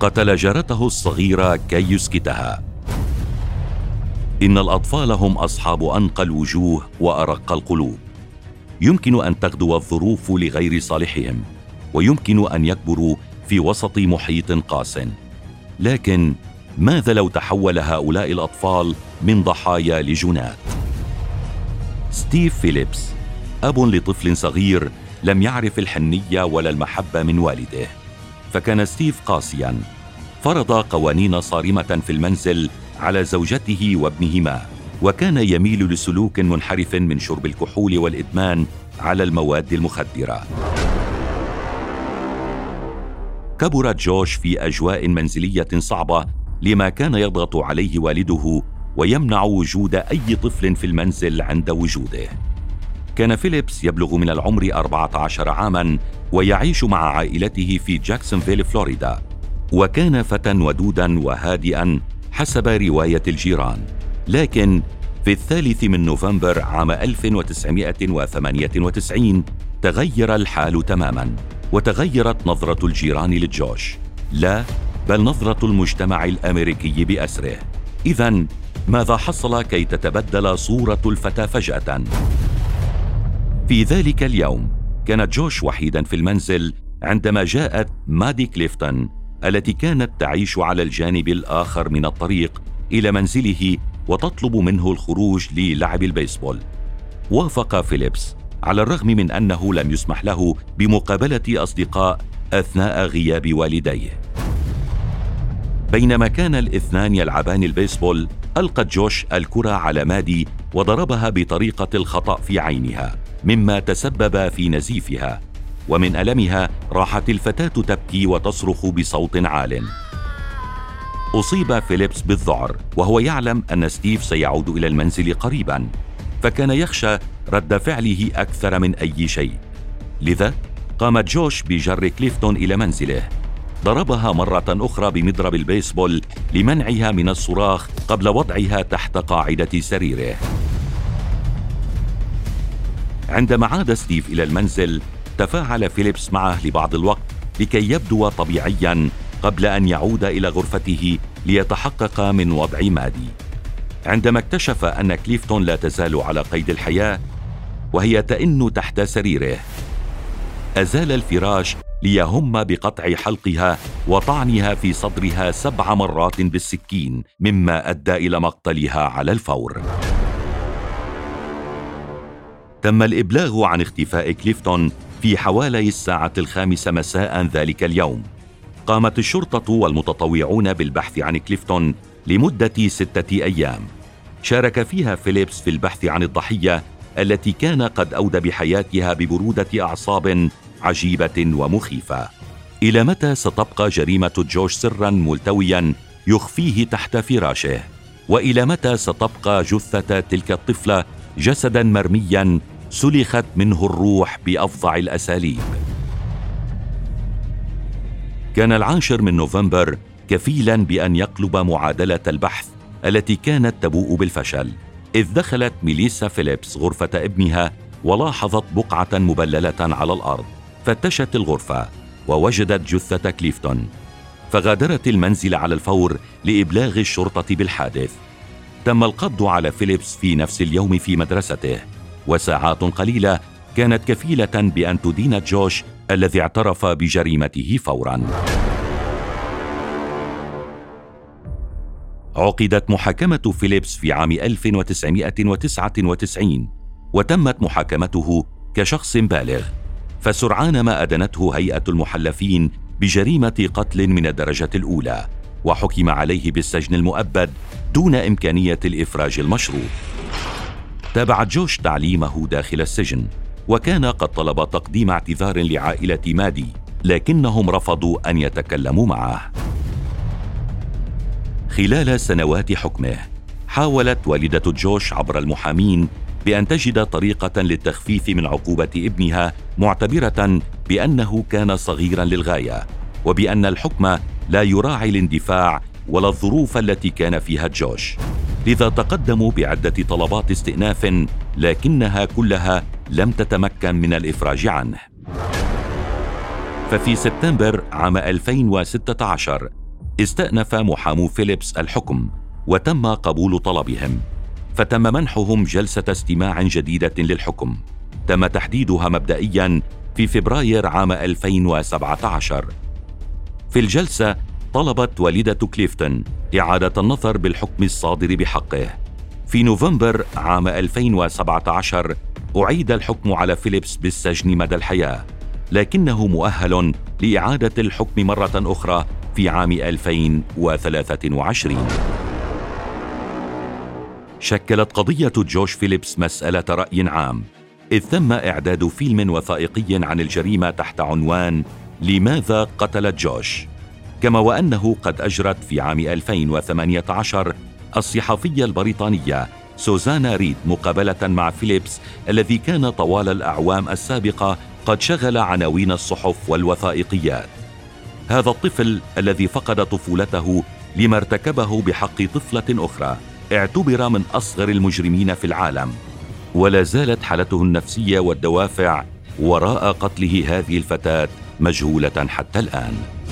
قتل جارته الصغيرة كي يسكتها. إن الأطفال هم أصحاب أنقى الوجوه وأرق القلوب. يمكن أن تغدو الظروف لغير صالحهم ويمكن أن يكبروا في وسط محيط قاس. لكن ماذا لو تحول هؤلاء الأطفال من ضحايا لجناة؟ ستيف فيليبس أب لطفل صغير لم يعرف الحنية ولا المحبة من والده. فكان ستيف قاسيا. فرض قوانين صارمة في المنزل على زوجته وابنهما وكان يميل لسلوك منحرف من شرب الكحول والإدمان على المواد المخدرة. كبر جوش في أجواء منزلية صعبة لما كان يضغط عليه والده ويمنع وجود أي طفل في المنزل عند وجوده. كان فيليبس يبلغ من العمر 14 عاما ويعيش مع عائلته في جاكسونفيل فلوريدا وكان فتى ودودا وهادئا حسب رواية الجيران. لكن في الثالث من نوفمبر عام 1998 تغير الحال تماما وتغيرت نظرة الجيران لجوش لا بل نظرة المجتمع الأمريكي بأسره. إذا ماذا حصل كي تتبدل صورة الفتى فجأة؟ في ذلك اليوم كان جوش وحيدا في المنزل عندما جاءت مادي كليفتون التي كانت تعيش على الجانب الآخر من الطريق إلى منزله وتطلب منه الخروج للعب البيسبول. وافق فيليبس على الرغم من أنه لم يسمح له بمقابلة أصدقاء أثناء غياب والديه. بينما كان الاثنان يلعبان البيسبول ألقى جوش الكرة على مادي وضربها بطريق الخطأ في عينها. مما تسبب في نزيفها ومن ألمها راحت الفتاة تبكي وتصرخ بصوت عال. أصيب فيليبس بالذعر وهو يعلم أن ستيف سيعود إلى المنزل قريبا فكان يخشى رد فعله أكثر من أي شيء. لذا قام جوش بجر كليفتون إلى منزله. ضربها مرة أخرى بمضرب البيسبول لمنعها من الصراخ قبل وضعها تحت قاعدة سريره. عندما عاد ستيف إلى المنزل، تفاعل فيليبس معه لبعض الوقت لكي يبدو طبيعيا قبل أن يعود إلى غرفته ليتحقق من وضع مادي. عندما اكتشف أن كليفتون لا تزال على قيد الحياة وهي تئن تحت سريره، أزال الفراش ليهم بقطع حلقها وطعنها في صدرها سبع مرات بالسكين مما أدى إلى مقتلها على الفور تم الإبلاغ عن اختفاء كليفتون في حوالي الساعة الخامسة مساء ذلك اليوم. قامت الشرطة والمتطوعون بالبحث عن كليفتون لمدة ستة أيام. شارك فيها فيليبس في البحث عن الضحية التي كان قد اودى بحياتها ببرودة أعصاب عجيبة ومخيفة. إلى متى ستبقى جريمة جوش سرا ملتويا يخفيه تحت فراشه؟ وإلى متى ستبقى جثة تلك الطفلة جسدا مرميا سلخت منه الروح بأفظع الأساليب. كان العاشر من نوفمبر كفيلا بأن يقلب معادلة البحث التي كانت تبوء بالفشل. إذ دخلت ميليسا فيليبس غرفة ابنها ولاحظت بقعة مبللة على الأرض فتشت الغرفة ووجدت جثة كليفتون. فغادرت المنزل على الفور لإبلاغ الشرطة بالحادث. تم القبض على فيليبس في نفس اليوم في مدرسته. وساعات قليلة كانت كفيلة بأن تدين جوش الذي اعترف بجريمته فورا. عقدت محاكمة فيليبس في عام 1999 وتمت محاكمته كشخص بالغ فسرعان ما أدنته هيئة المحلفين بجريمة قتل من الدرجة الأولى وحكم عليه بالسجن المؤبد دون إمكانية الإفراج المشروط تابع جوش تعليمه داخل السجن وكان قد طلب تقديم اعتذار لعائلة مادي لكنهم رفضوا أن يتكلموا معه. خلال سنوات حكمه حاولت والدة جوش عبر المحامين بأن تجد طريقة للتخفيف من عقوبة ابنها معتبرة بأنه كان صغيرا للغاية وبأن الحكم لا يراعي الاندفاع ولا الظروف التي كان فيها جوش لذا تقدموا بعدة طلبات استئناف لكنها كلها لم تتمكن من الإفراج عنه. ففي سبتمبر عام 2016 استأنف محامو فيليبس الحكم وتم قبول طلبهم. فتم منحهم جلسة استماع جديدة للحكم. تم تحديدها مبدئيا في فبراير عام 2017 في الجلسة طلبت والدة كليفتون إعادة النظر بالحكم الصادر بحقه في نوفمبر عام 2017 أعيد الحكم على فيليبس بالسجن مدى الحياة لكنه مؤهل لإعادة الحكم مرة أخرى في عام 2023 شكلت قضية جوش فيليبس مسألة رأي عام إذ تم إعداد فيلم وثائقي عن الجريمة تحت عنوان لماذا قتلت جوش؟ كما وأنه قد أجرت في عام 2018 الصحفية البريطانية سوزانا ريد مقابلة مع فيليبس الذي كان طوال الأعوام السابقة قد شغل عناوين الصحف والوثائقيات. هذا الطفل الذي فقد طفولته لما ارتكبه بحق طفلة أخرى اعتبر من أصغر المجرمين في العالم. ولا زالت حالته النفسية والدوافع وراء قتله هذه الفتاة مجهولة حتى الآن.